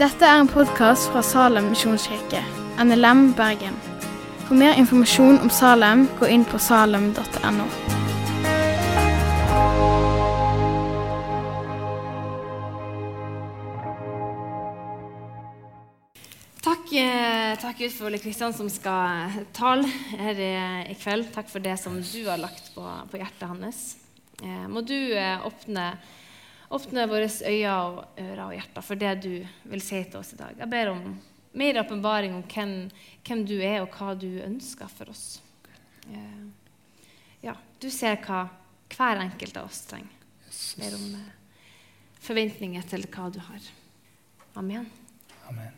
Dette er en podkast fra Salem misjonskirke, NLM Bergen. For mer informasjon om Salem, gå inn på salem.no. Takk, eh, takk Gud Ole Kristian som skal tale her i, i kveld. Takk for det som du har lagt på, på hjertet hans. Eh, må du eh, åpne, åpne våre øyne og ører og hjerter for det du vil si til oss i dag. Jeg ber om mer åpenbaring om hvem, hvem, du er, og hva du ønsker for oss. Eh, ja, du ser hva hver enkelt av oss trenger. Jeg ber om eh, forventninger til hva du har. Amen. Amen.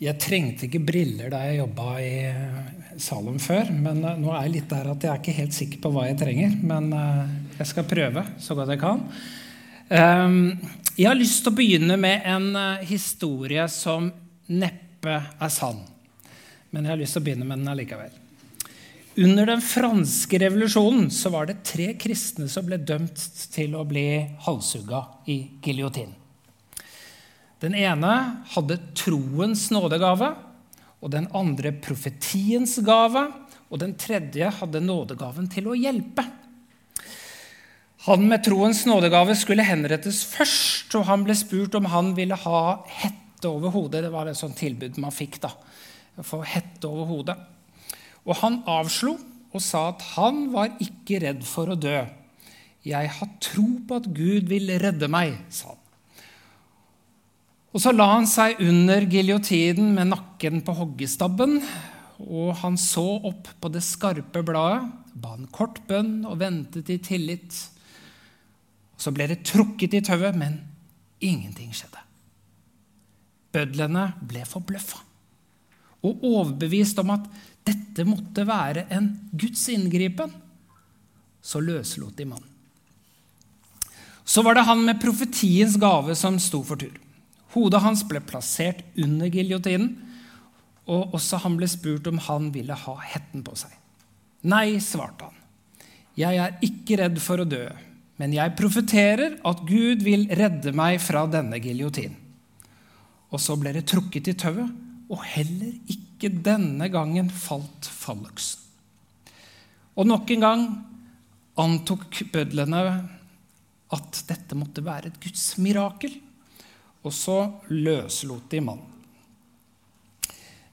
Jeg trengte ikke briller da jeg jobba i Salem før. Men nå er jeg litt der at jeg er ikke helt sikker på hva jeg trenger. Men jeg skal prøve så godt jeg kan. Um, jeg har lyst til å begynne med en uh, historie som neppe er sann. Men jeg har lyst til å begynne med den allikevel. Under den franske revolusjonen så var det tre kristne som ble dømt til å bli halshugga i giljotin. Den ene hadde troens nådegave, og den andre profetiens gave, og den tredje hadde nådegaven til å hjelpe. Han med troens nådegave skulle henrettes først, og han ble spurt om han ville ha hette over hodet. Det var et sånt tilbud man fikk. da, å få hette over hodet. Og han avslo og sa at han var ikke redd for å dø. Jeg har tro på at Gud vil redde meg, sa han. Og Så la han seg under giljotinen med nakken på hoggestabben, og han så opp på det skarpe bladet, ba en kort bønn og ventet i tillit. Så ble det trukket i tauet, men ingenting skjedde. Bødlene ble forbløffa og overbevist om at dette måtte være en Guds inngripen. Så løslot de mannen. Så var det han med profetiens gave som sto for tur. Hodet hans ble plassert under giljotinen, og også han ble spurt om han ville ha hetten på seg. Nei, svarte han. Jeg er ikke redd for å dø, men jeg profeterer at Gud vil redde meg fra denne giljotinen. Og så ble det trukket i tauet, og heller ikke denne gangen falt falløksen. Og nok en gang antok bødlene at dette måtte være et Guds mirakel og så løslot de mannen.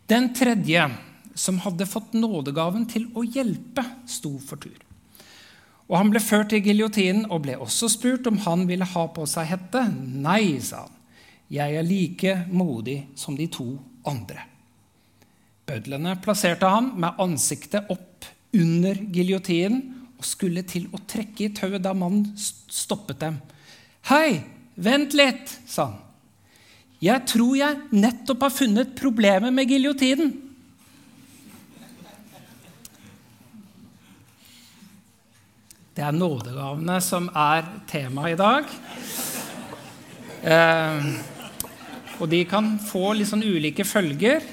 Den tredje, som hadde fått nådegaven til å hjelpe, sto for tur. Og Han ble ført til giljotinen og ble også spurt om han ville ha på seg hette. Nei, sa han. Jeg er like modig som de to andre. Bødlene plasserte ham med ansiktet opp under giljotinen og skulle til å trekke i tauet da mannen stoppet dem. Hei, vent litt, sa han. Jeg tror jeg nettopp har funnet problemet med giljotinen. Det er nådegavene som er temaet i dag. Eh, og de kan få litt sånn ulike følger.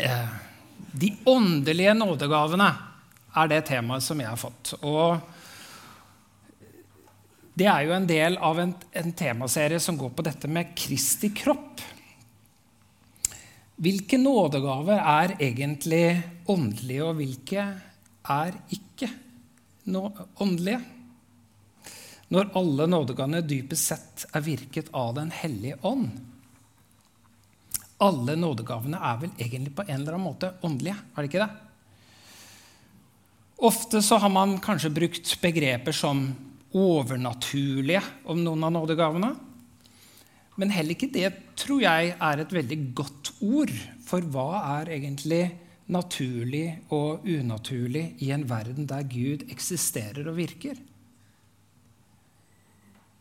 Eh, de åndelige nådegavene er det temaet som jeg har fått. Og det er jo en del av en, en temaserie som går på dette med Kristi kropp. Hvilke nådegaver er egentlig åndelige, og hvilke er ikke åndelige? Når alle nådegavene dypest sett er virket av Den hellige ånd. Alle nådegavene er vel egentlig på en eller annen måte åndelige? er det ikke det? Ofte så har man kanskje brukt begreper som overnaturlige om noen av nådegavene. Men heller ikke det tror jeg er et veldig godt ord. For hva er egentlig naturlig og unaturlig i en verden der Gud eksisterer og virker?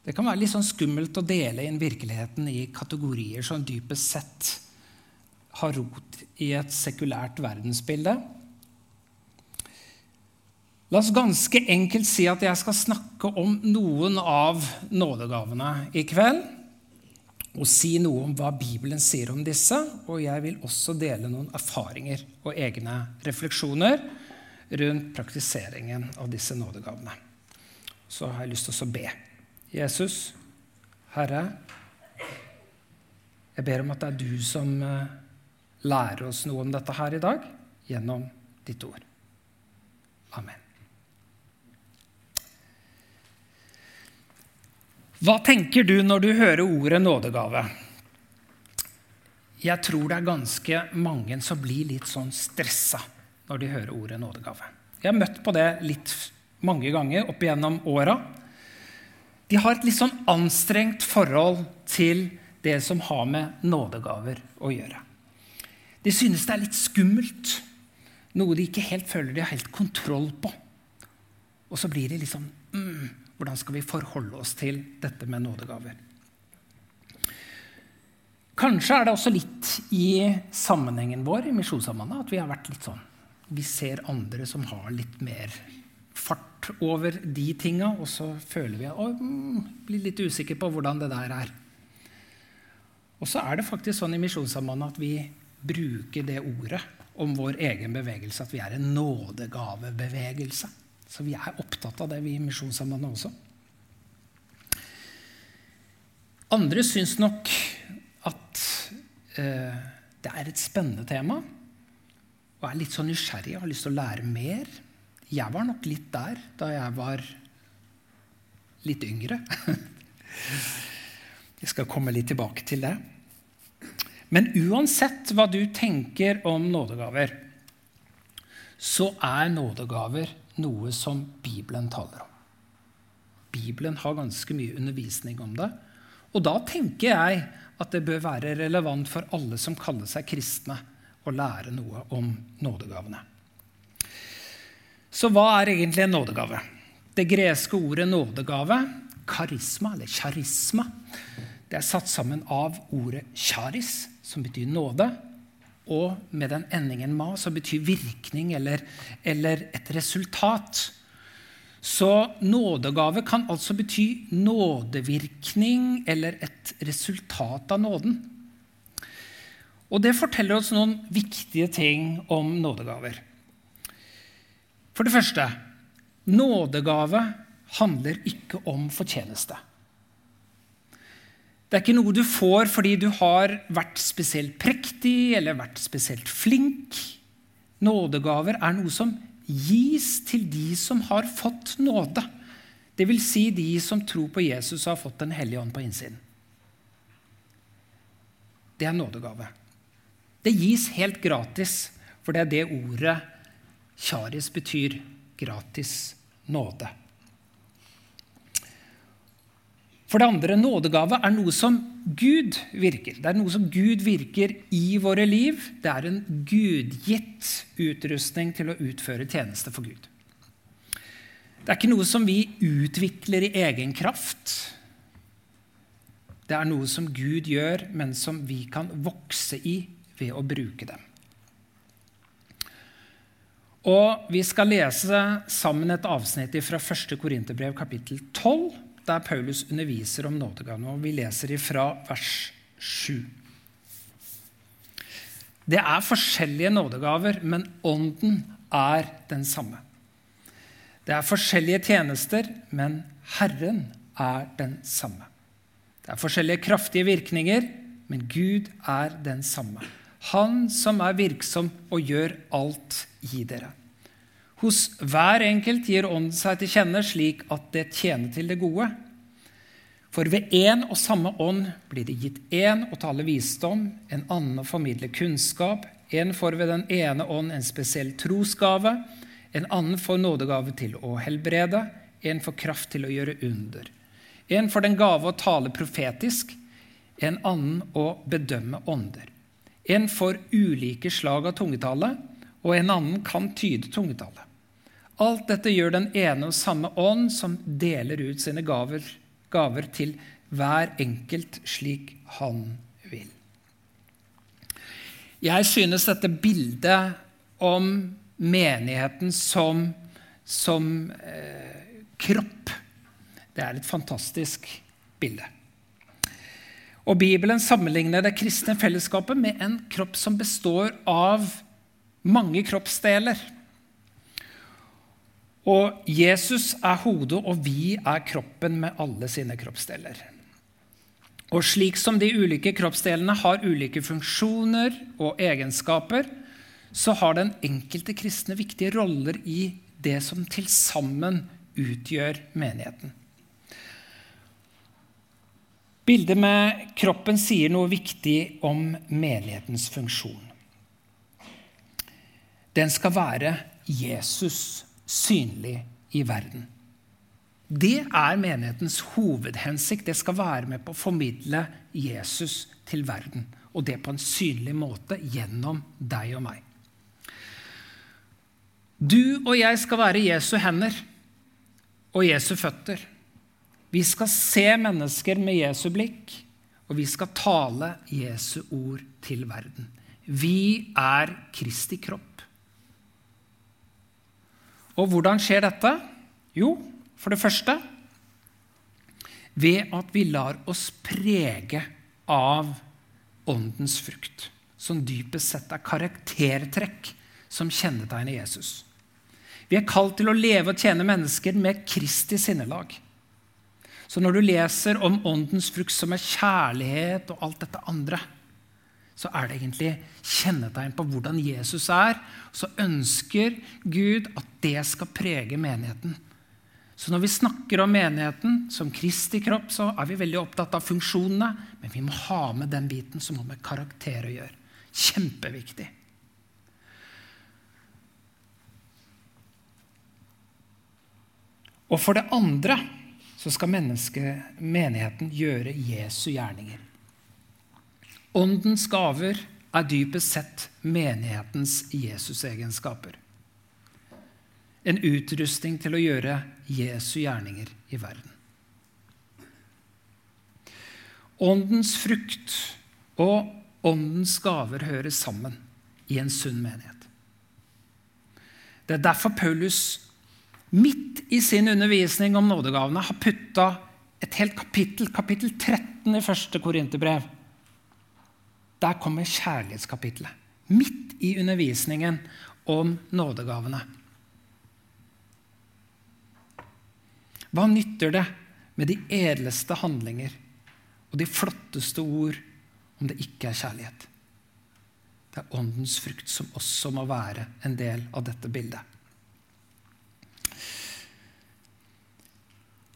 Det kan være litt sånn skummelt å dele inn virkeligheten i kategorier som dypest sett har rot i et sekulært verdensbilde. La oss ganske enkelt si at jeg skal snakke om noen av nådegavene i kveld. Og si noe om hva Bibelen sier om disse. Og jeg vil også dele noen erfaringer og egne refleksjoner rundt praktiseringen av disse nådegavene. Så har jeg lyst til å be. Jesus, Herre, Jeg ber om at det er du som eh, lærer oss noe om dette her i dag gjennom ditt ord. Amen. Hva tenker du når du hører ordet nådegave? Jeg tror det er ganske mange som blir litt sånn stressa når de hører ordet nådegave. Jeg har møtt på det litt mange ganger opp igjennom åra. De har et litt sånn anstrengt forhold til det som har med nådegaver å gjøre. De synes det er litt skummelt, noe de ikke helt føler de har helt kontroll på. Og så blir de liksom mm, Hvordan skal vi forholde oss til dette med nådegaver? Kanskje er det også litt i sammenhengen vår i Misjonssambandet at vi har vært litt sånn Vi ser andre som har litt mer fart over de tinga, og så føler vi å, mm, blir litt usikre på hvordan det der er. Og så er det faktisk sånn i Misjonssambandet at vi bruker det ordet om vår egen bevegelse, at vi er en nådegavebevegelse. Så vi er opptatt av det, vi i Misjonssambandet også. Andre syns nok at eh, det er et spennende tema. Og er litt så nysgjerrig og har lyst til å lære mer. Jeg var nok litt der da jeg var litt yngre. Jeg skal komme litt tilbake til det. Men uansett hva du tenker om nådegaver, så er nådegaver noe som Bibelen taler om. Bibelen har ganske mye undervisning om det. Og da tenker jeg at det bør være relevant for alle som kaller seg kristne, å lære noe om nådegavene. Så hva er egentlig en nådegave? Det greske ordet nådegave, karisma eller charisma, det er satt sammen av ordet charis, som betyr nåde, og med den endingen ma, som betyr virkning eller, eller et resultat. Så nådegave kan altså bety nådevirkning eller et resultat av nåden. Og det forteller oss noen viktige ting om nådegaver. For det første nådegave handler ikke om fortjeneste. Det er ikke noe du får fordi du har vært spesielt prektig eller vært spesielt flink. Nådegaver er noe som gis til de som har fått nåde. Dvs. Si de som tror på Jesus og har fått Den hellige ånd på innsiden. Det er nådegave. Det gis helt gratis, for det er det ordet kjaris betyr. Gratis nåde. For det andre, nådegave er noe som Gud virker. Det er noe som Gud virker i våre liv. Det er en gudgitt utrustning til å utføre tjeneste for Gud. Det er ikke noe som vi utvikler i egen kraft. Det er noe som Gud gjør, men som vi kan vokse i ved å bruke dem. Og Vi skal lese sammen et avsnitt fra 1. Korinterbrev kapittel 12 der Paulus underviser om nådegavene. Vi leser ifra vers 7. Det er forskjellige nådegaver, men ånden er den samme. Det er forskjellige tjenester, men Herren er den samme. Det er forskjellige kraftige virkninger, men Gud er den samme. Han som er virksom og gjør alt i dere. Hos hver enkelt gir Ånden seg til kjenne slik at det tjener til det gode. For ved én og samme ånd blir det gitt én å tale visdom, en annen å formidle kunnskap, en får ved den ene ånd en spesiell trosgave, en annen får nådegave til å helbrede, en får kraft til å gjøre under. En får den gave å tale profetisk, en annen å bedømme ånder. En får ulike slag av tungetale, og en annen kan tyde tungetale. Alt dette gjør den ene og samme ånd, som deler ut sine gaver, gaver til hver enkelt slik han vil. Jeg synes dette bildet om menigheten som, som eh, kropp det er et fantastisk bilde. Og Bibelen sammenligner det kristne fellesskapet med en kropp som består av mange kroppsdeler. Og Jesus er hodet, og vi er kroppen med alle sine kroppsdeler. Og slik som de ulike kroppsdelene har ulike funksjoner og egenskaper, så har den enkelte kristne viktige roller i det som til sammen utgjør menigheten. Bildet med kroppen sier noe viktig om menighetens funksjon. Den skal være Jesus synlig i verden. Det er menighetens hovedhensikt. Det skal være med på å formidle Jesus til verden. Og det på en synlig måte gjennom deg og meg. Du og jeg skal være Jesu hender og Jesu føtter. Vi skal se mennesker med Jesu blikk, og vi skal tale Jesu ord til verden. Vi er Kristi kropp. Og hvordan skjer dette? Jo, for det første ved at vi lar oss prege av åndens frukt, som dypest sett er karaktertrekk som kjennetegner Jesus. Vi er kalt til å leve og tjene mennesker med Kristi sinnelag. Så når du leser om åndens frukt, som er kjærlighet og alt dette andre, så er det egentlig kjennetegn på hvordan Jesus er. Så ønsker Gud at det skal prege menigheten. Så når vi snakker om menigheten som Kristi kropp, så er vi veldig opptatt av funksjonene, men vi må ha med den biten som har med karakter å gjøre. Kjempeviktig. Og for det andre så skal menigheten gjøre Jesu gjerninger. Åndens gaver er dypest sett menighetens Jesusegenskaper. En utrustning til å gjøre Jesu gjerninger i verden. Åndens frukt og åndens gaver hører sammen i en sunn menighet. Det er derfor Paulus midt i sin undervisning om nådegavene har putta et helt kapittel, kapittel 13 i første Korinterbrev. Der kommer kjærlighetskapitlet. Midt i undervisningen om nådegavene. Hva nytter det med de edleste handlinger og de flotteste ord om det ikke er kjærlighet? Det er åndens frukt som også må være en del av dette bildet.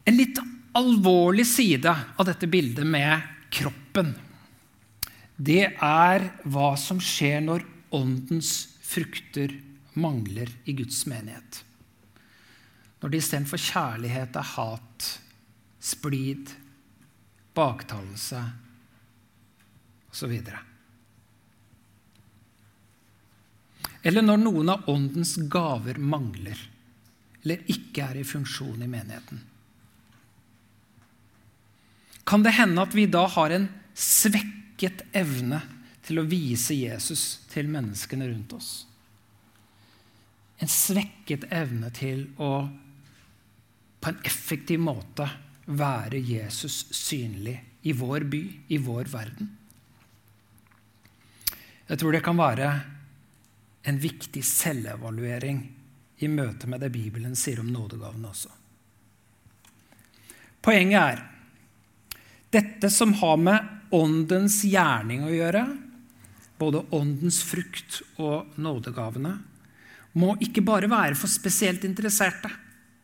En litt alvorlig side av dette bildet med kroppen, det er hva som skjer når åndens frukter mangler i Guds menighet. Når det istedenfor kjærlighet er hat, splid, baktalelse osv. Eller når noen av åndens gaver mangler eller ikke er i funksjon i menigheten kan det hende at vi da har en svekket evne til å vise Jesus til menneskene rundt oss. En svekket evne til å på en effektiv måte være Jesus synlig i vår by, i vår verden. Jeg tror det kan være en viktig selvevaluering i møte med det Bibelen sier om nådegavene også. Poenget er dette som har med åndens gjerning å gjøre, både åndens frukt og nådegavene, må ikke bare være for spesielt interesserte.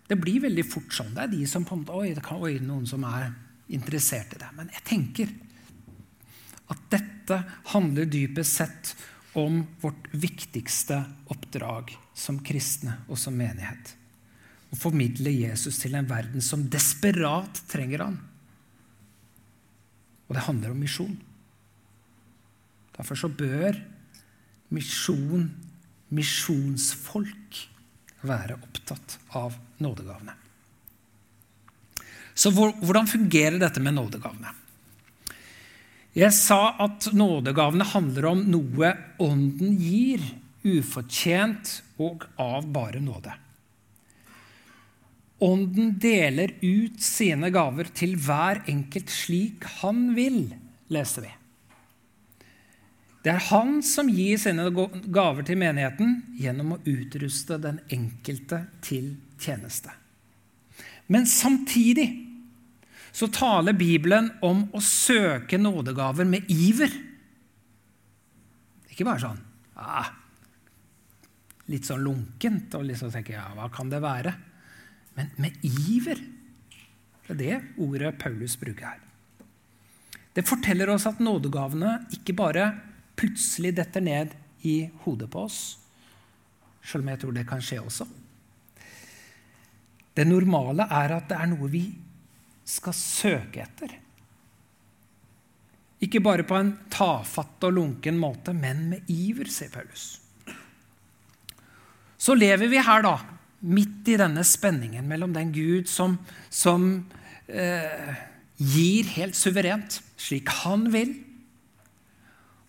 Det blir veldig fort sånn. Det er de som på en måte, oi, det kan være noen som er interessert i det. Men jeg tenker at dette handler dypest sett om vårt viktigste oppdrag som kristne og som menighet. Å formidle Jesus til en verden som desperat trenger han. Og det handler om misjon. Derfor så bør misjon, misjonsfolk, være opptatt av nådegavene. Så hvordan fungerer dette med nådegavene? Jeg sa at nådegavene handler om noe Ånden gir, ufortjent og av bare nåde. Ånden deler ut sine gaver til hver enkelt slik han vil, leser vi. Det er han som gir sine gaver til menigheten gjennom å utruste den enkelte til tjeneste. Men samtidig så taler Bibelen om å søke nådegaver med iver. Ikke bare sånn ah, Litt sånn lunkent og liksom tenker ja, hva kan det være? Men med iver. Det er det ordet Paulus bruker her. Det forteller oss at nådegavene ikke bare plutselig detter ned i hodet på oss, selv om jeg tror det kan skje også. Det normale er at det er noe vi skal søke etter. Ikke bare på en tafatt og lunken måte, men med iver, sier Paulus. Så lever vi her, da, midt i denne spenningen mellom den Gud som, som eh, gir helt suverent, slik han vil,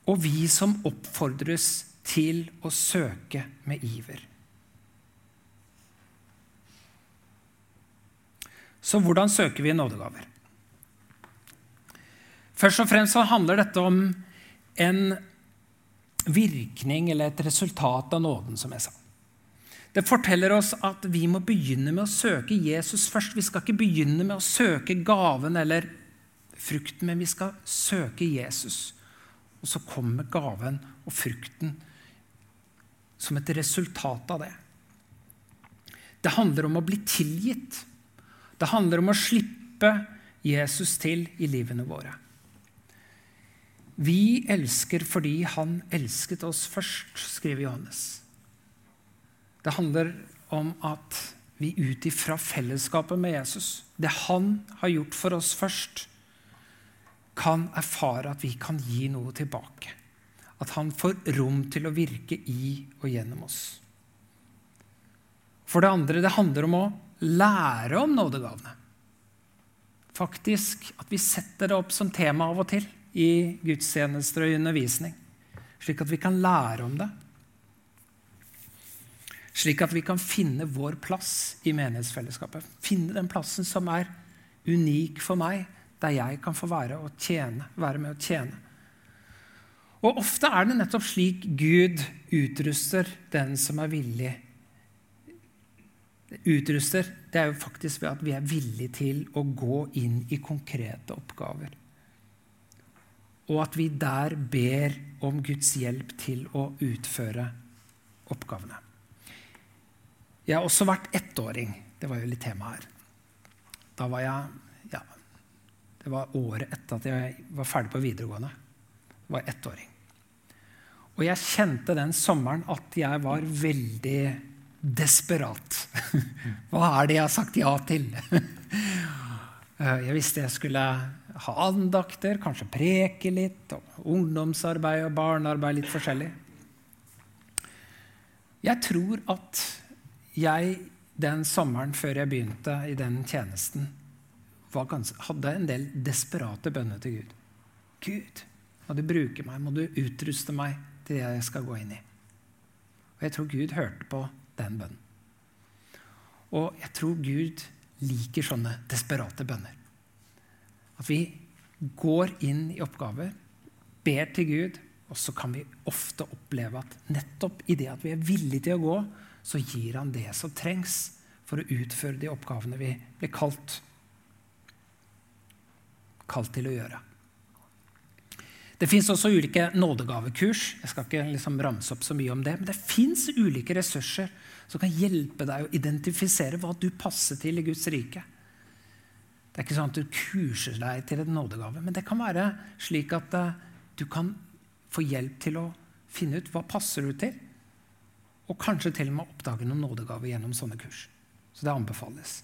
og vi som oppfordres til å søke med iver. Så hvordan søker vi nådegaver? Først og fremst så handler dette om en virkning eller et resultat av nåden, som jeg sa. Det forteller oss at vi må begynne med å søke Jesus først. Vi skal ikke begynne med å søke gaven eller frukten, men vi skal søke Jesus. Og så kommer gaven og frukten som et resultat av det. Det handler om å bli tilgitt. Det handler om å slippe Jesus til i livene våre. Vi elsker fordi han elsket oss først, skriver Johannes. Det handler om at vi ut ifra fellesskapet med Jesus, det han har gjort for oss først, kan erfare at vi kan gi noe tilbake. At han får rom til å virke i og gjennom oss. For det andre, det handler om å lære om nådegavene. Faktisk at vi setter det opp som tema av og til i gudstjenester og undervisning. Slik at vi kan lære om det. Slik at vi kan finne vår plass i menighetsfellesskapet. Finne den plassen som er unik for meg, der jeg kan få være, tjene, være med å tjene. Og Ofte er det nettopp slik Gud utruster den som er villig utruster, det er jo faktisk ved at vi er villige til å gå inn i konkrete oppgaver. Og at vi der ber om Guds hjelp til å utføre oppgavene. Jeg har også vært ettåring. Det var jo litt tema her. Da var jeg ja, Det var året etter at jeg var ferdig på videregående. Jeg var ettåring. Og jeg kjente den sommeren at jeg var veldig desperat. Hva er det jeg har sagt ja til? Jeg visste jeg skulle ha andakter, kanskje preke litt, og ungdomsarbeid og barnearbeid litt forskjellig. Jeg tror at jeg den sommeren før jeg begynte i den tjenesten, ganske, hadde en del desperate bønner til Gud. Gud, må du bruke meg, må du utruste meg til det jeg skal gå inn i. Og jeg tror Gud hørte på den bønnen. Og jeg tror Gud liker sånne desperate bønner. At vi går inn i oppgaver, ber til Gud, og så kan vi ofte oppleve at nettopp i det at vi er villige til å gå, så gir han det som trengs for å utføre de oppgavene vi blir kalt, kalt til å gjøre. Det fins også ulike nådegavekurs. Jeg skal ikke liksom ramse opp så mye om det, men det fins ulike ressurser som kan hjelpe deg å identifisere hva du passer til i Guds rike. Det er ikke sånn at du kurser deg til en nådegave, men det kan være slik at uh, du kan få hjelp til å finne ut hva passer du til, og kanskje til og med oppdage noen nådegaver gjennom sånne kurs. Så det anbefales.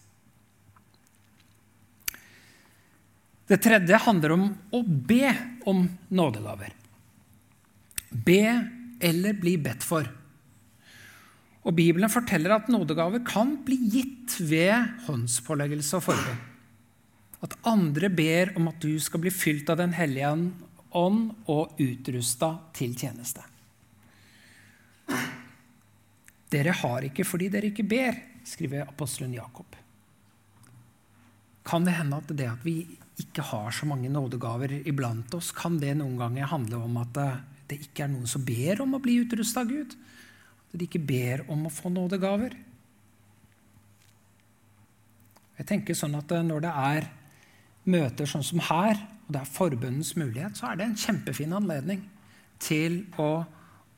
Det tredje handler om å be om nådegaver. Be eller bli bedt for. Og Bibelen forteller at nådegaver kan bli gitt ved håndspåleggelse og forbund. At andre ber om at du skal bli fylt av Den hellige ånd og utrusta til tjeneste. Dere har ikke fordi dere ikke ber, skriver apostelen Jakob. Kan det hende at det at vi ikke har så mange nådegaver iblant oss, kan det noen ganger handle om at det ikke er noen som ber om å bli utrusta av Gud? At de ikke ber om å få nådegaver? Jeg tenker sånn at når det er møter sånn som her, og det er forbundens mulighet, så er det en kjempefin anledning til å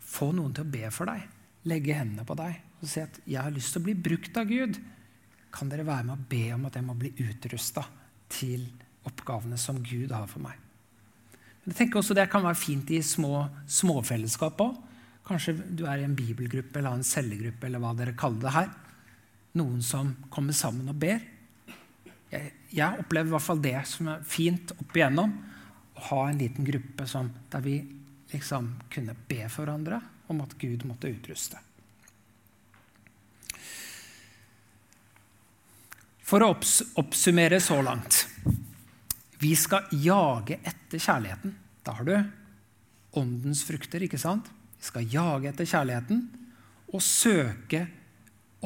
få noen til å be for deg. Legge hendene på deg og si at 'jeg har lyst til å bli brukt av Gud'. Kan dere være med å be om at jeg må bli utrusta til oppgavene som Gud har for meg? Men jeg tenker også Det kan være fint i små småfellesskap òg. Kanskje du er i en bibelgruppe eller en cellegruppe eller hva dere kaller det her. Noen som kommer sammen og ber. Jeg, jeg opplever i hvert fall det som er fint opp igjennom. Å ha en liten gruppe som, der vi liksom kunne be for hverandre om at Gud måtte utruste. For å oppsummere så langt Vi skal jage etter kjærligheten. Da har du åndens frukter, ikke sant? Vi skal jage etter kjærligheten og søke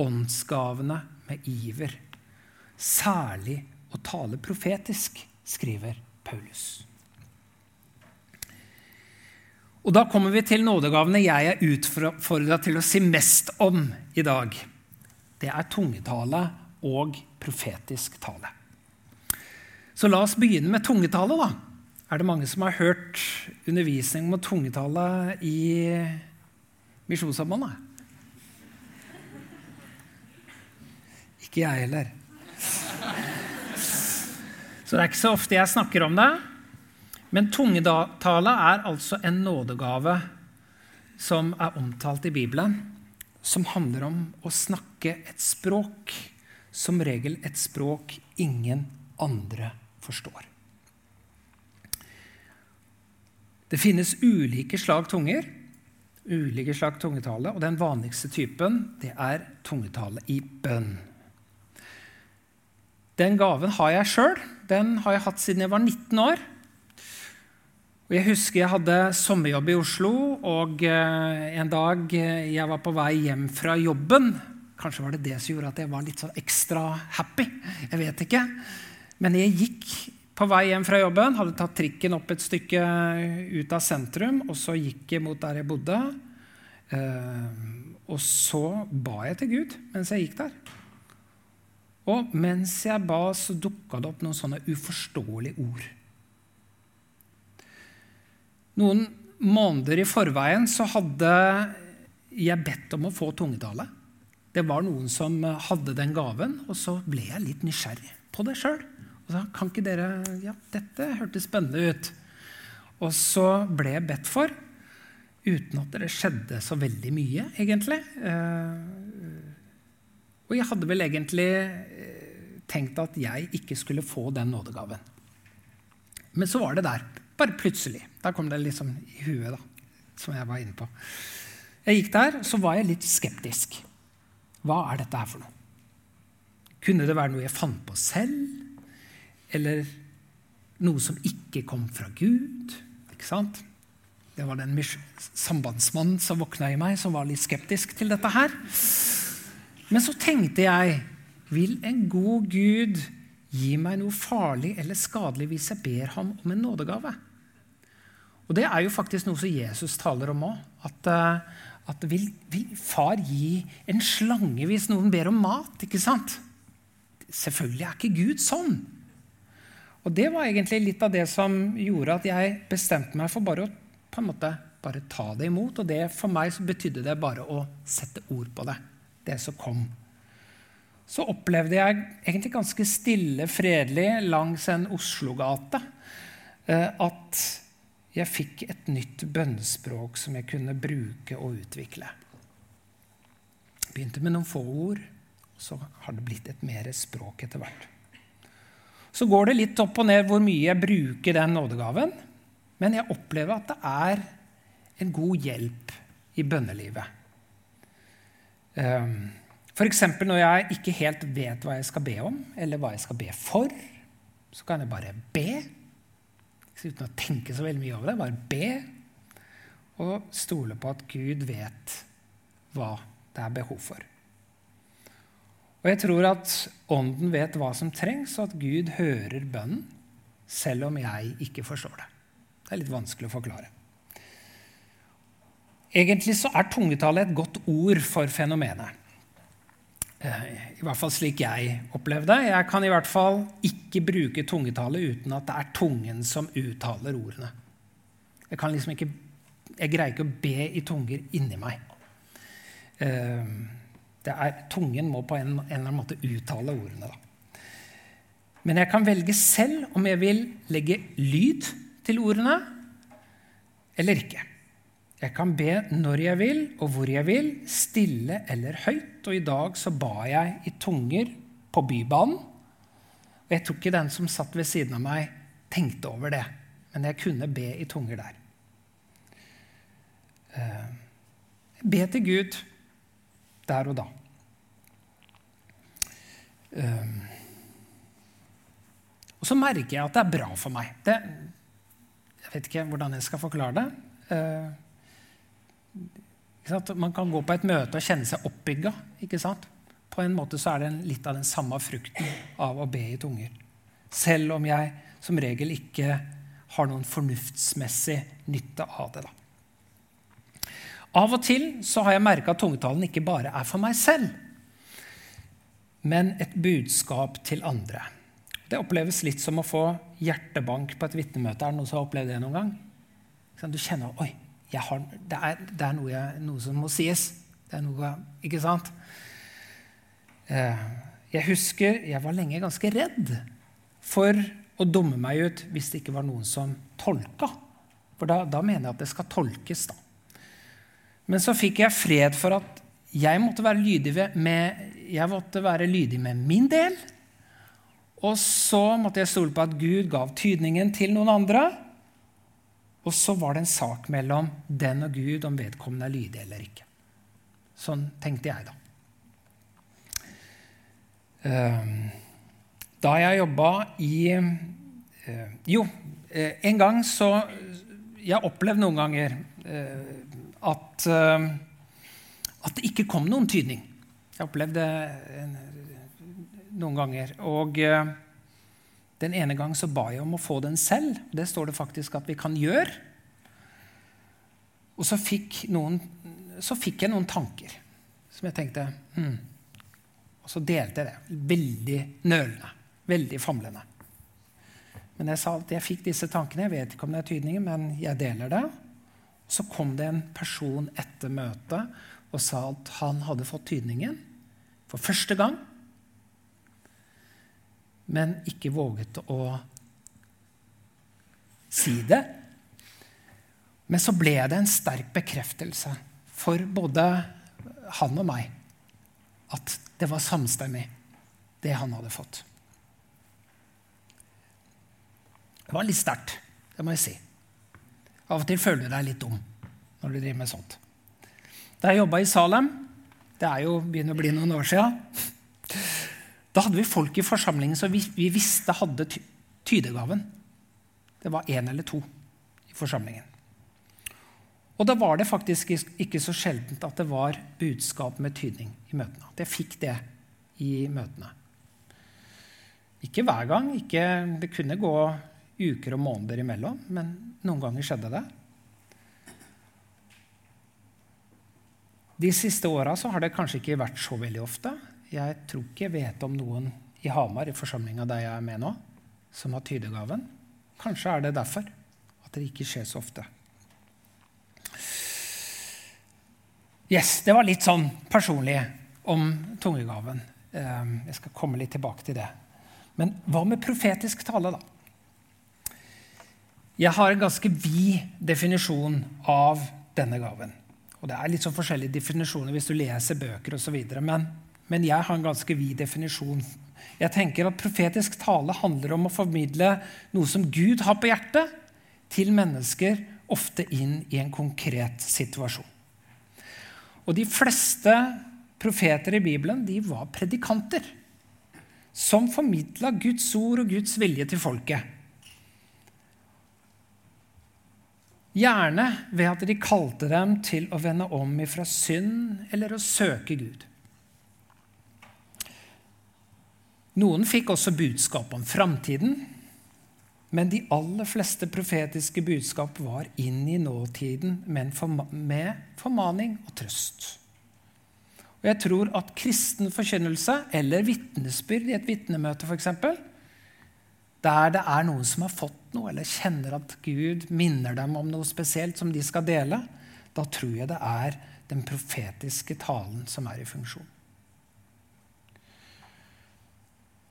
åndsgavene med iver. Særlig å tale profetisk, skriver Paulus. Og Da kommer vi til nådegavene jeg er utfordra til å si mest om i dag. Det er tungetale og profetisk tale. Så la oss begynne med tungetale. da. Er det mange som har hørt undervisning om tungetale i Misjonssambandet? Ikke jeg heller. Så det er ikke så ofte jeg snakker om det. Men tungetale er altså en nådegave som er omtalt i Bibelen, som handler om å snakke et språk, som regel et språk ingen andre forstår. Det finnes ulike slag tunger, ulike slag tungetale, og den vanligste typen det er tungetale i bønn. Den gaven har jeg sjøl. Den har jeg hatt siden jeg var 19 år. Og Jeg husker jeg hadde sommerjobb i Oslo, og eh, en dag eh, jeg var på vei hjem fra jobben Kanskje var det det som gjorde at jeg var litt sånn ekstra happy. Jeg vet ikke. Men jeg gikk på vei hjem fra jobben, hadde tatt trikken opp et stykke ut av sentrum, og så gikk jeg mot der jeg bodde. Eh, og så ba jeg til Gud mens jeg gikk der. Og mens jeg ba, så dukka det opp noen sånne uforståelige ord. Noen måneder i forveien så hadde jeg bedt om å få tungetale. Det var noen som hadde den gaven, og så ble jeg litt nysgjerrig på det sjøl. Kan ikke dere Ja, dette hørtes spennende ut. Og så ble jeg bedt for, uten at det skjedde så veldig mye, egentlig. Eh, og jeg hadde vel egentlig eh, tenkt at jeg ikke skulle få den nådegaven. Men så var det der. Bare plutselig. Da kom det liksom i huet, da, som jeg var inne på. Jeg gikk der, så var jeg litt skeptisk. Hva er dette her for noe? Kunne det være noe jeg fant på selv? Eller noe som ikke kom fra Gud? Ikke sant? Det var den sambandsmannen som våkna i meg, som var litt skeptisk til dette her. Men så tenkte jeg vil en god Gud gi meg noe farlig eller skadelig hvis jeg ber ham om en nådegave. Og Det er jo faktisk noe som Jesus taler om òg. At, eh, at vil, vil, far gi en slange hvis noen ber om mat? ikke sant? Selvfølgelig er ikke Gud sånn. Og Det var egentlig litt av det som gjorde at jeg bestemte meg for bare å på en måte bare ta det imot. Og det, for meg så betydde det bare å sette ord på det. Det som kom så opplevde jeg egentlig ganske stille, fredelig langs en Oslo-gate eh, at jeg fikk et nytt bønnspråk som jeg kunne bruke og utvikle. Begynte med noen få ord, og så har det blitt et mer språk etter hvert. Så går det litt opp og ned hvor mye jeg bruker den nådegaven, men jeg opplever at det er en god hjelp i bønnelivet. Um, F.eks. når jeg ikke helt vet hva jeg skal be om, eller hva jeg skal be for, så kan jeg bare be. Uten å tenke så veldig mye over det. Bare be. Og stole på at Gud vet hva det er behov for. Og jeg tror at Ånden vet hva som trengs, og at Gud hører bønnen, selv om jeg ikke forstår det. Det er litt vanskelig å forklare. Egentlig så er tungetale et godt ord for fenomenet. Eh, I hvert fall slik jeg opplevde. Jeg kan i hvert fall ikke bruke tungetale uten at det er tungen som uttaler ordene. Jeg, liksom ikke, jeg greier ikke å be i tunger inni meg. Eh, er, tungen må på en, en, eller annen måte uttale ordene. Da. Men jeg kan velge selv om jeg vil legge lyd til ordene eller ikke. Jeg kan be når jeg vil og hvor jeg vil, stille eller høyt. Og i dag så ba jeg i tunger på Bybanen. Og jeg tror ikke den som satt ved siden av meg, tenkte over det. Men jeg kunne be i tunger der. Eh, be til Gud der og da. Eh, og så merker jeg at det er bra for meg. Det, jeg vet ikke hvordan jeg skal forklare det. Man kan gå på et møte og kjenne seg oppbygga. På en måte så er det litt av den samme frukten av å be i tunger. Selv om jeg som regel ikke har noen fornuftsmessig nytte av det. Da. Av og til så har jeg merka at tungetalen ikke bare er for meg selv, men et budskap til andre. Det oppleves litt som å få hjertebank på et vitnemøte. Er det noen som har opplevd det noen gang? Du kjenner Oi, har, det, er, det er noe, jeg, noe, som må sies. Det er noe Ikke sant? Eh, jeg husker jeg var lenge ganske redd for å dumme meg ut hvis det ikke var noen som tolka. For da, da mener jeg at det skal tolkes. da. Men så fikk jeg fred for at jeg måtte være lydig med, jeg måtte være lydig med min del. Og så måtte jeg stole på at Gud gav tydningen til noen andre. Og så var det en sak mellom den og Gud om vedkommende er lydig eller ikke. Sånn tenkte jeg, da. Ehm, da jeg jobba i eh, Jo, eh, en gang så Jeg opplevde noen ganger eh, at, at det ikke kom noen tydning. Jeg opplevde noen ganger. Og den ene gang så ba jeg om å få den selv. Det står det faktisk at vi kan gjøre. Og så fikk, noen, så fikk jeg noen tanker som jeg tenkte hmm. Og så delte jeg det. Veldig nølende. Veldig famlende. Men jeg sa at jeg fikk disse tankene. Jeg vet ikke om det er tydningen, men jeg deler det. Så kom det en person etter møtet og sa at han hadde fått tydningen for første gang men ikke våget å si det. Men så ble det en sterk bekreftelse for både han og meg at det var samstemmig, det han hadde fått. Det var litt sterkt, det må jeg si. Av og til føler du deg litt dum når du driver med sånt. Da jeg jobba i Salem Det er jo begynner å bli noen år sia. Da hadde vi folk i forsamlingen som vi, vi visste hadde ty tydegaven. Det var én eller to i forsamlingen. Og da var det faktisk ikke så sjeldent at det var budskap med tydning i møtene. At jeg fikk det i møtene. Ikke hver gang. Ikke, det kunne gå uker og måneder imellom, men noen ganger skjedde det. De siste åra har det kanskje ikke vært så veldig ofte. Jeg tror ikke jeg vet om noen i Hamar, i forsamlinga der jeg er med nå, som har tydegaven. Kanskje er det derfor at det ikke skjer så ofte. Yes, Det var litt sånn personlig om tungegaven. Ehm, jeg skal komme litt tilbake til det. Men hva med profetisk tale, da? Jeg har en ganske vid definisjon av denne gaven. Og Det er litt sånn forskjellige definisjoner hvis du leser bøker osv. Men men jeg har en ganske vid definisjon. Jeg tenker at Profetisk tale handler om å formidle noe som Gud har på hjertet, til mennesker, ofte inn i en konkret situasjon. Og De fleste profeter i Bibelen de var predikanter som formidla Guds ord og Guds vilje til folket. Gjerne ved at de kalte dem til å vende om ifra synd eller å søke Gud. Noen fikk også budskap om framtiden, men de aller fleste profetiske budskap var inn i nåtiden men med formaning og trøst. Og jeg tror at kristen forkynnelse, eller vitnesbyrd i et vitnemøte f.eks., der det er noen som har fått noe, eller kjenner at Gud minner dem om noe spesielt som de skal dele, da tror jeg det er den profetiske talen som er i funksjon.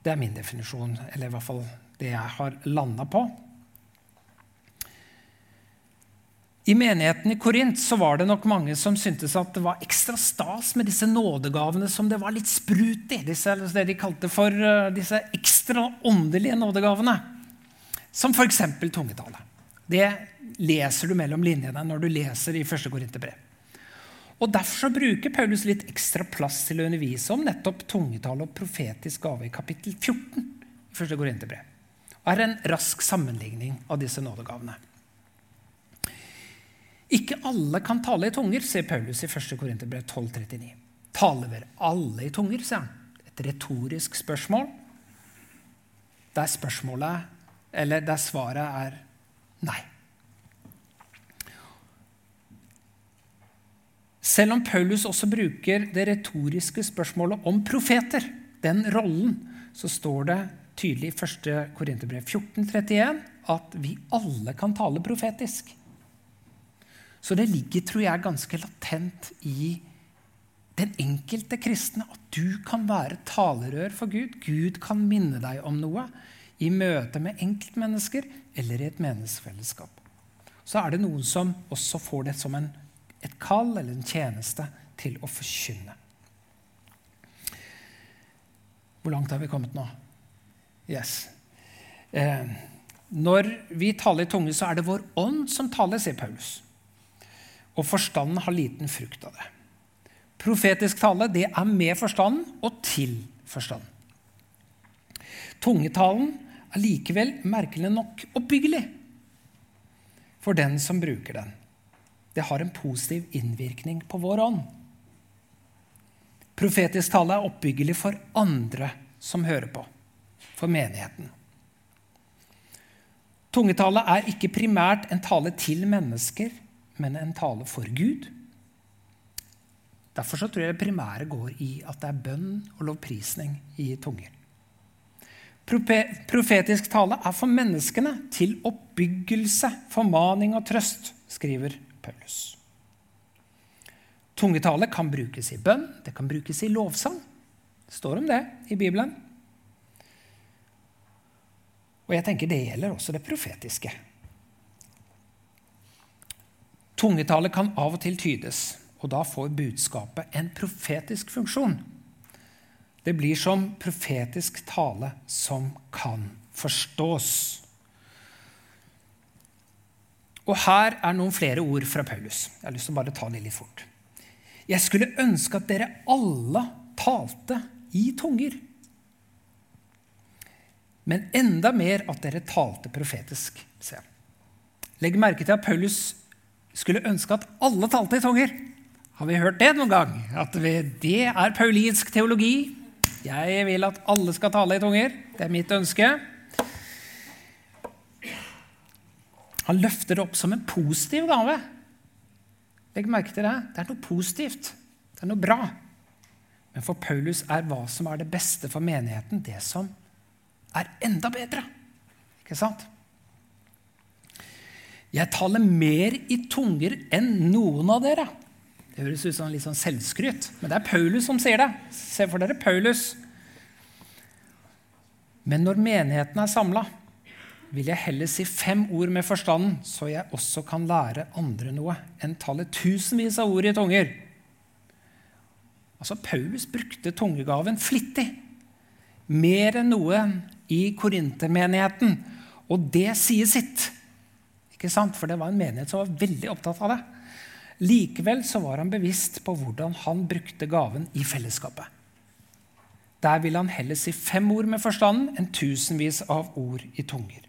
Det er min definisjon, eller i hvert fall det jeg har landa på. I menigheten i Korint så var det nok mange som syntes at det var ekstra stas med disse nådegavene som det var litt sprut i. Disse, det de kalte for uh, disse ekstra åndelige nådegavene. Som f.eks. tungetale. Det leser du mellom linjene når du leser i 1. Korinterbrev. Og Derfor så bruker Paulus litt ekstra plass til å undervise om nettopp tungetale og profetisk gave i kapittel 14 i 1. Korinterbrev. Og er en rask sammenligning av disse nådegavene. Ikke alle kan tale i tunger, sier Paulus i 1. Korinterbrev 12,39. Taler vel alle i tunger, sier han. Et retorisk spørsmål der spørsmålet, eller der svaret er nei. Selv om Paulus også bruker det retoriske spørsmålet om profeter, den rollen, så står det tydelig i 1. Korinterbrev 14,31 at vi alle kan tale profetisk. Så det ligger, tror jeg, ganske latent i den enkelte kristne at du kan være talerør for Gud. Gud kan minne deg om noe i møte med enkeltmennesker eller i et menneskefellesskap. Så er det noen som også får det som en et kall eller en tjeneste til å forkynne. Hvor langt har vi kommet nå? Yes. Eh, når vi taler i tunge, så er det vår ånd som taler, sier Paulus. Og forstanden har liten frukt av det. Profetisk tale det er med forstanden og til forstanden. Tungetalen er likevel merkelig nok oppbyggelig for den som bruker den det har en positiv innvirkning på vår ånd. Profetisk tale er oppbyggelig for andre som hører på, for menigheten. Tungetale er ikke primært en tale til mennesker, men en tale for Gud. Derfor tror jeg det primære går i at det er bønn og lovprisning i tunger. Profetisk tale er for menneskene til oppbyggelse, formaning og trøst, skriver Paulus. Tungetale kan brukes i bønn, det kan brukes i lovsang. Det står om det i Bibelen. Og jeg tenker det gjelder også det profetiske. Tungetale kan av og til tydes, og da får budskapet en profetisk funksjon. Det blir som profetisk tale som kan forstås. Og her er noen flere ord fra Paulus. Jeg har lyst til å bare ta det litt fort. Jeg skulle ønske at dere alle talte i tunger. Men enda mer at dere talte profetisk. Se. Legg merke til at Paulus skulle ønske at alle talte i tunger. Har vi hørt det noen gang? At det er paulinsk teologi. Jeg vil at alle skal tale i tunger. Det er mitt ønske. Han løfter det opp som en positiv gave. Legg merke til det. Det er noe positivt. Det er noe bra. Men for Paulus er hva som er det beste for menigheten, det som er enda bedre. Ikke sant? Jeg taler mer i tunger enn noen av dere. Det høres ut som litt sånn selvskryt, men det er Paulus som sier det. Se for dere Paulus. Men når menigheten er samla, vil jeg heller si fem ord med forstanden, så jeg også kan lære andre noe, enn tallet tusenvis av ord i tunger. Altså, Paulus brukte tungegaven flittig. Mer enn noe i korintermenigheten. Og det sier sitt. Ikke sant? For det var en menighet som var veldig opptatt av det. Likevel så var han bevisst på hvordan han brukte gaven i fellesskapet. Der ville han heller si fem ord med forstanden enn tusenvis av ord i tunger.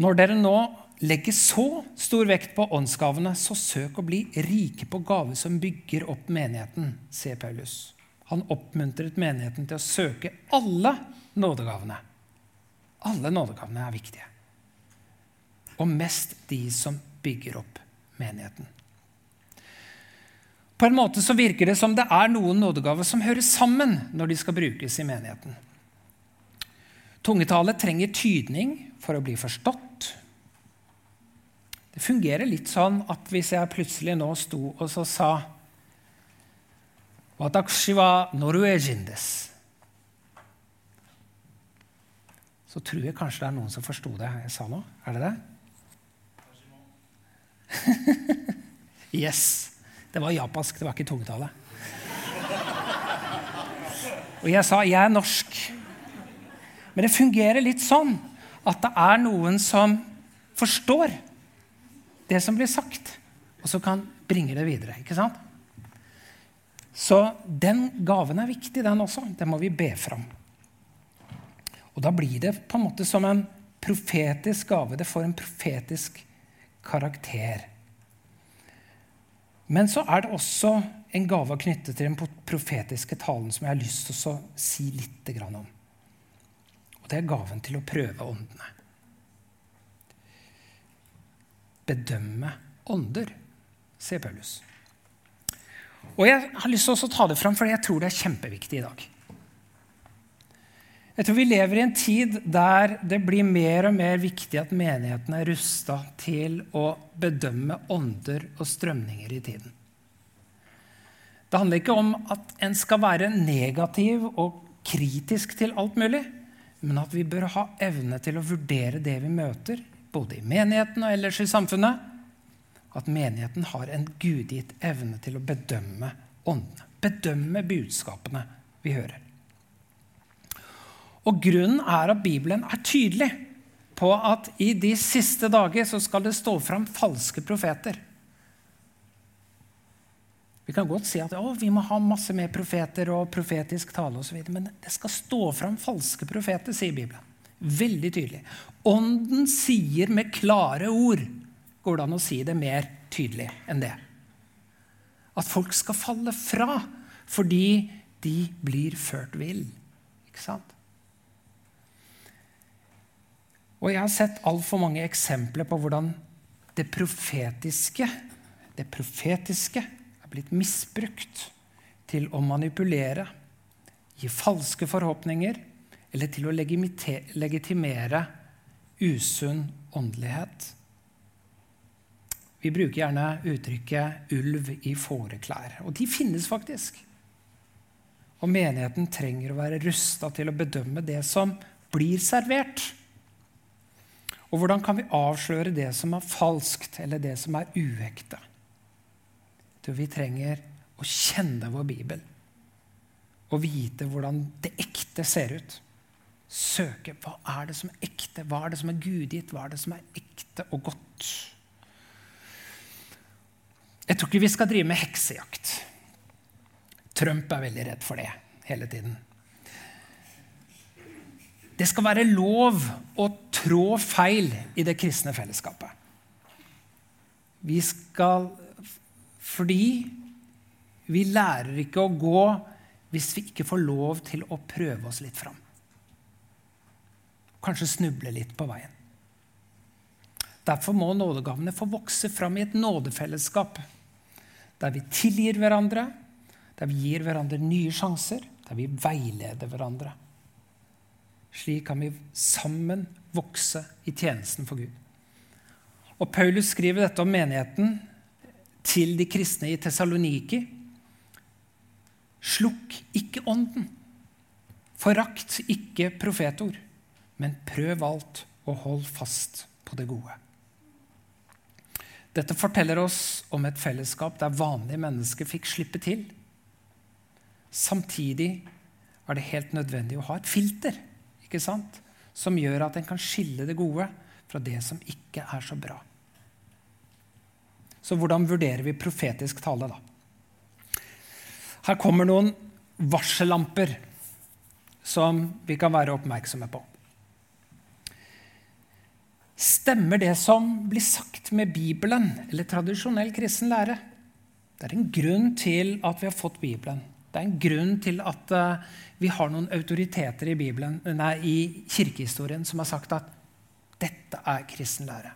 Når dere nå legger så stor vekt på åndsgavene, så søk å bli rike på gaver som bygger opp menigheten, sier Paulus. Han oppmuntret menigheten til å søke alle nådegavene. Alle nådegavene er viktige. Og mest de som bygger opp menigheten. På en måte så virker det som det er noen nådegaver som hører sammen når de skal brukes i menigheten. Tungetale trenger tydning for å bli forstått. Det fungerer litt sånn at hvis jeg plutselig nå sto og så sa Watakushiwa norwegindes Så tror jeg kanskje det er noen som forsto det jeg sa nå. Er det det? yes. Det var japansk, det var ikke tungetale. Og jeg sa 'jeg er norsk'. Men det fungerer litt sånn at det er noen som forstår det som blir sagt, og som kan bringe det videre. ikke sant? Så den gaven er viktig, den også. Den må vi be fram. Og da blir det på en måte som en profetisk gave. Det får en profetisk karakter. Men så er det også en gave knyttet til den profetiske talen som jeg har lyst til å si litt om. Det er gaven til å prøve åndene. Bedømme ånder, sier Paulus. Og jeg har lyst til å ta det fram, for jeg tror det er kjempeviktig i dag. Jeg tror vi lever i en tid der det blir mer og mer viktig at menigheten er rusta til å bedømme ånder og strømninger i tiden. Det handler ikke om at en skal være negativ og kritisk til alt mulig, men at vi bør ha evne til å vurdere det vi møter, både i menigheten og ellers i samfunnet. At menigheten har en gudgitt evne til å bedømme åndene. Bedømme budskapene vi hører. Og grunnen er at Bibelen er tydelig på at i de siste dager så skal det stå fram falske profeter. Vi kan godt si at vi må ha masse mer profeter og profetisk tale osv. Men det skal stå fram falske profeter, sier Bibelen. Veldig tydelig. Ånden sier med klare ord. Går det an å si det mer tydelig enn det? At folk skal falle fra fordi de blir ført vill. Ikke sant? Og jeg har sett altfor mange eksempler på hvordan det profetiske, det profetiske blitt misbrukt til å manipulere, gi falske forhåpninger eller til å legitimere usunn åndelighet. Vi bruker gjerne uttrykket 'ulv i fåreklær'. Og de finnes faktisk. Og menigheten trenger å være rusta til å bedømme det som blir servert. Og hvordan kan vi avsløre det som er falskt, eller det som er uekte? Vi trenger å kjenne vår bibel og vite hvordan det ekte ser ut. Søke hva er det som er ekte, hva er det som er gudgitt, hva er det som er ekte og godt. Jeg tror ikke vi skal drive med heksejakt. Trump er veldig redd for det hele tiden. Det skal være lov å trå feil i det kristne fellesskapet. Vi skal Fordi vi lærer ikke å gå hvis vi ikke får lov til å prøve oss litt fram. Kanskje snuble litt på veien. Derfor må nådegavene få vokse fram i et nådefellesskap der vi tilgir hverandre, der vi gir hverandre nye sjanser, der vi veileder hverandre. Slik kan vi sammen vokse i tjenesten for Gud. Og Paulus skriver dette om menigheten til de kristne i Tessaloniki. Slukk ikke ånden. Forakt ikke profetord, men prøv alt og hold fast på det gode. Dette forteller oss om et fellesskap der vanlige mennesker fikk slippe til. Samtidig er det helt nødvendig å ha et filter ikke sant? som gjør at en kan skille det gode fra det som ikke er så bra. Så hvordan vurderer vi profetisk tale, da? Her kommer noen varsellamper som vi kan være oppmerksomme på. Stemmer det som blir sagt med Bibelen eller tradisjonell kristen lære? Det er en grunn til at vi har fått Bibelen. Det er en grunn til at uh, vi har noen autoriteter i, Bibelen, nei, i kirkehistorien som har sagt at dette er kristen lære.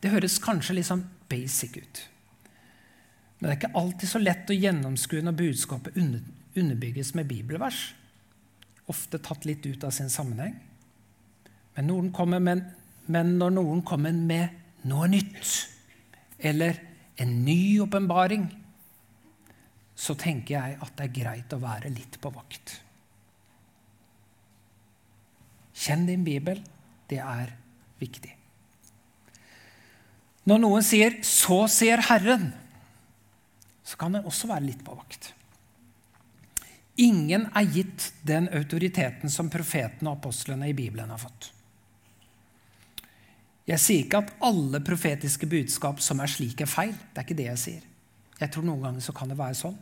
Det høres kanskje litt sånn basic ut. Men det er ikke alltid så lett å gjennomskue når budskapet underbygges med bibelvers. Ofte tatt litt ut av sin sammenheng. Men, med, men når noen kommer med noe nytt, eller en ny åpenbaring, så tenker jeg at det er greit å være litt på vakt. Kjenn din bibel. Det er viktig. Når noen sier 'så sier Herren', så kan en også være litt på vakt. Ingen er gitt den autoriteten som profetene og apostlene i Bibelen har fått. Jeg sier ikke at alle profetiske budskap som er slik, er feil. Det er ikke det jeg sier. Jeg tror Noen ganger så kan det være sånn.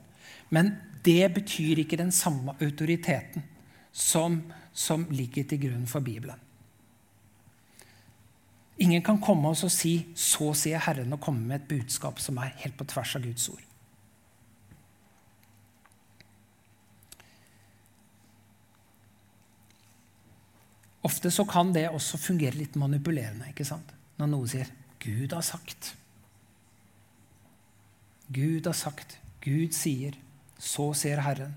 Men det betyr ikke den samme autoriteten som, som ligger til grunn for Bibelen. Ingen kan komme oss og si 'så sier Herren' og komme med et budskap som er helt på tvers av Guds ord. Ofte så kan det også fungere litt manipulerende ikke sant? når noen sier 'Gud har sagt'. Gud har sagt, Gud sier, så sier Herren.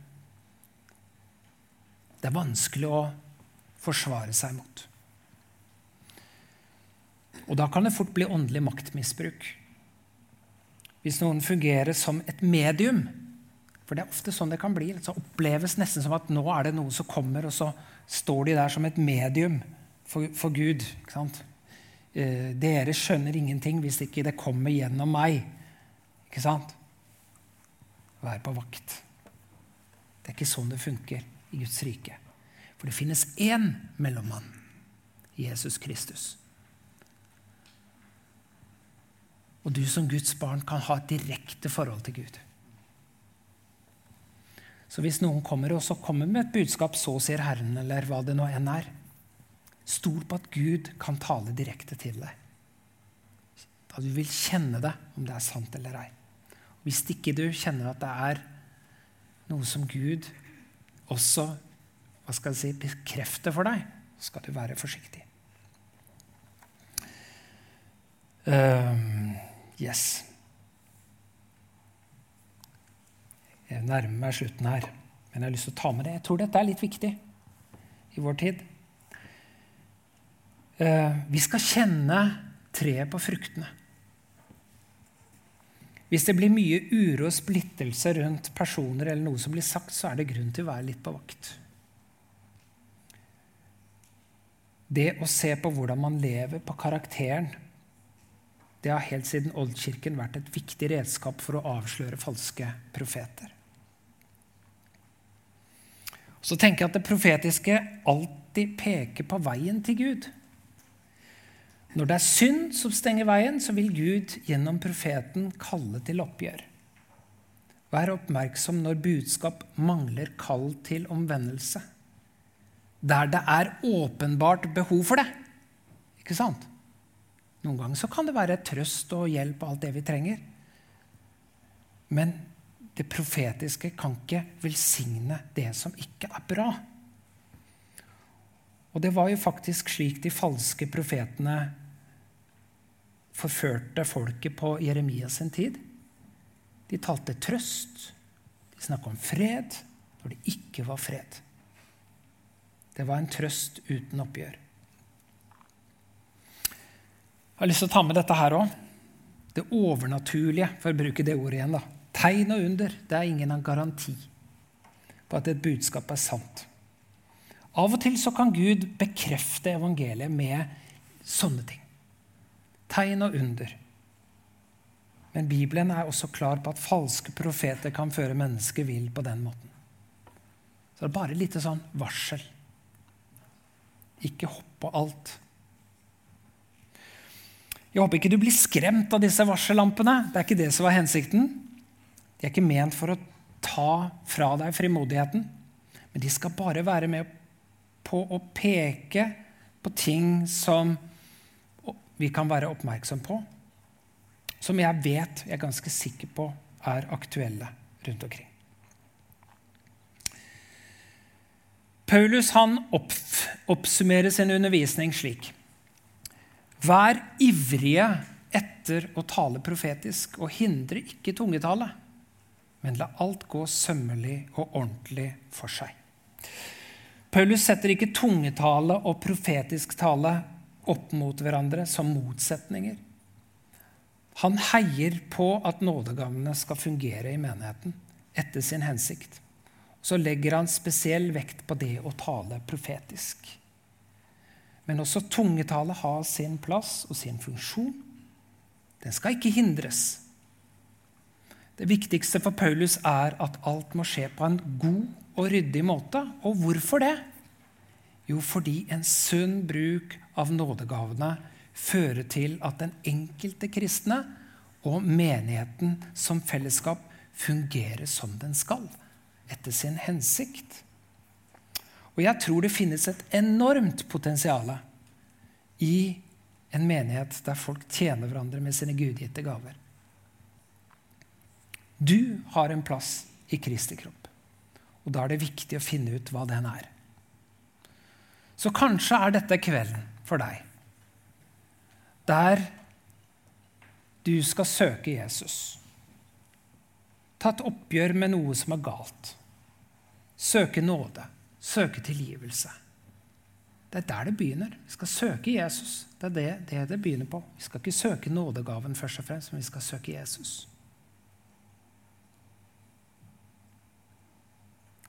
Det er vanskelig å forsvare seg mot. Og da kan det fort bli åndelig maktmisbruk. Hvis noen fungerer som et medium, for det er ofte sånn det kan bli, så oppleves nesten som at nå er det noe som kommer, og så står de der som et medium for, for Gud. Eh, dere skjønner ingenting hvis ikke det kommer gjennom meg. Ikke sant? Vær på vakt. Det er ikke sånn det funker i Guds rike. For det finnes én mellommann, Jesus Kristus. Og du som Guds barn kan ha et direkte forhold til Gud. Så hvis noen kommer og så kommer med et budskap 'så sier Herren', eller hva det nå enn er, stol på at Gud kan tale direkte til deg. Da du vil kjenne det, om det er sant eller ei. Hvis ikke du kjenner at det er noe som Gud også hva skal jeg si, bekrefter for deg, så skal du være forsiktig. Um, yes. Jeg nærmer meg slutten her, men jeg har lyst til å ta med det. Jeg tror dette er litt viktig i vår tid. Uh, vi skal kjenne treet på fruktene. Hvis det blir mye uro og splittelse rundt personer, eller noe som blir sagt, så er det grunn til å være litt på vakt. Det å se på hvordan man lever, på karakteren, det har helt siden oldkirken vært et viktig redskap for å avsløre falske profeter. Så tenker jeg at det profetiske alltid peker på veien til Gud. Når det er synd som stenger veien, så vil Gud gjennom profeten kalle til oppgjør. Vær oppmerksom når budskap mangler kall til omvendelse. Der det er åpenbart behov for det. Ikke sant? Noen ganger så kan det være trøst og hjelp og alt det vi trenger. Men det profetiske kan ikke velsigne det som ikke er bra. Og det var jo faktisk slik de falske profetene forførte folket på Jeremias sin tid. De talte trøst. De snakka om fred når det ikke var fred. Det var en trøst uten oppgjør. Jeg har lyst til å ta med dette her òg. Det overnaturlige, for å bruke det ordet igjen. da. Tegn og under det er ingen garanti på at et budskap er sant. Av og til så kan Gud bekrefte evangeliet med sånne ting tegn og under. Men Bibelen er også klar på at falske profeter kan føre mennesker vill på den måten. Så det er bare et lite sånn varsel. Ikke hopp på alt. Jeg håper ikke du blir skremt av disse varsellampene. Det er ikke det som var hensikten. De er ikke ment for å ta fra deg frimodigheten, men de skal bare være med på å peke på ting som vi kan være oppmerksom på, som jeg vet, jeg er ganske sikker på, er aktuelle rundt omkring. Paulus han oppsummerer sin undervisning slik.: Vær ivrige etter å tale profetisk, og hindre ikke tungetale, men la alt gå sømmelig og ordentlig for seg. Paulus setter ikke tungetale og profetisk tale opp mot hverandre som motsetninger. Han heier på at nådegavene skal fungere i menigheten etter sin hensikt. Så legger han spesiell vekt på det å tale profetisk. Men også tungetale har sin plass og sin funksjon. Den skal ikke hindres. Det viktigste for Paulus er at alt må skje på en god og ryddig måte. Og hvorfor det? Jo, fordi en sunn bruk av nådegavene fører til at den enkelte kristne og menigheten som fellesskap fungerer som den skal, etter sin hensikt. Og jeg tror det finnes et enormt potensial i en menighet der folk tjener hverandre med sine gudgitte gaver. Du har en plass i Kristi kropp, og da er det viktig å finne ut hva den er. Så kanskje er dette kvelden for deg der du skal søke Jesus. Ta et oppgjør med noe som er galt. Søke nåde. Søke tilgivelse. Det er der det begynner. Vi skal søke Jesus. Det er det det, det begynner på. Vi skal ikke søke nådegaven først og fremst, men vi skal søke Jesus.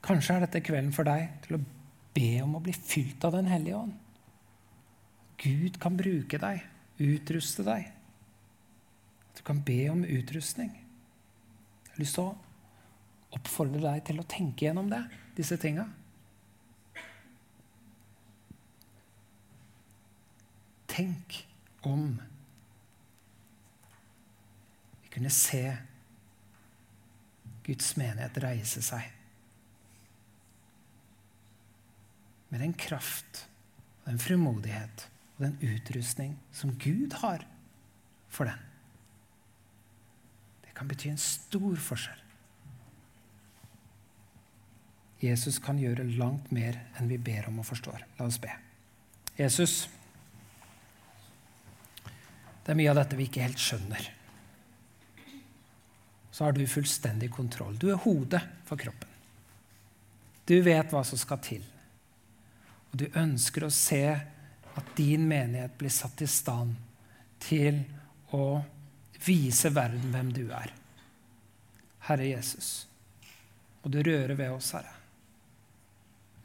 Kanskje er dette kvelden for deg til å be om å bli fylt av Den hellige ånd. Gud kan bruke deg, utruste deg. Du kan be om utrustning. Jeg har lyst til å oppfordre deg til å tenke gjennom det, disse tinga. Tenk om vi kunne se Guds menighet reise seg med den kraft, den frimodighet og den utrustning som Gud har for den. Det kan bety en stor forskjell. Jesus kan gjøre langt mer enn vi ber om og forstår. La oss be. Jesus, det er mye av dette vi ikke helt skjønner. Så har du fullstendig kontroll. Du er hodet for kroppen. Du vet hva som skal til. Og du ønsker å se at din menighet blir satt i stand til å vise verden hvem du er. Herre Jesus, og du rører ved oss, Herre.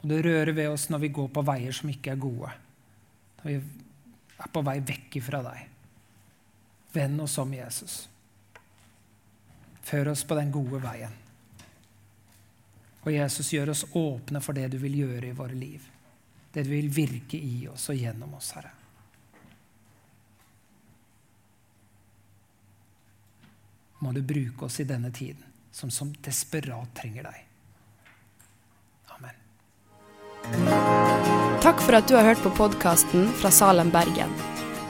Og du rører ved oss når vi går på veier som ikke er gode. Når vi er på vei vekk ifra deg. Vend oss om, Jesus. Før oss på den gode veien. Og Jesus, gjør oss åpne for det du vil gjøre i våre liv det du vil virke i oss og gjennom oss, Herre. Må du bruke oss i denne tiden, som som desperat trenger deg. Amen. Takk for at du har hørt på podkasten fra Salem, Bergen.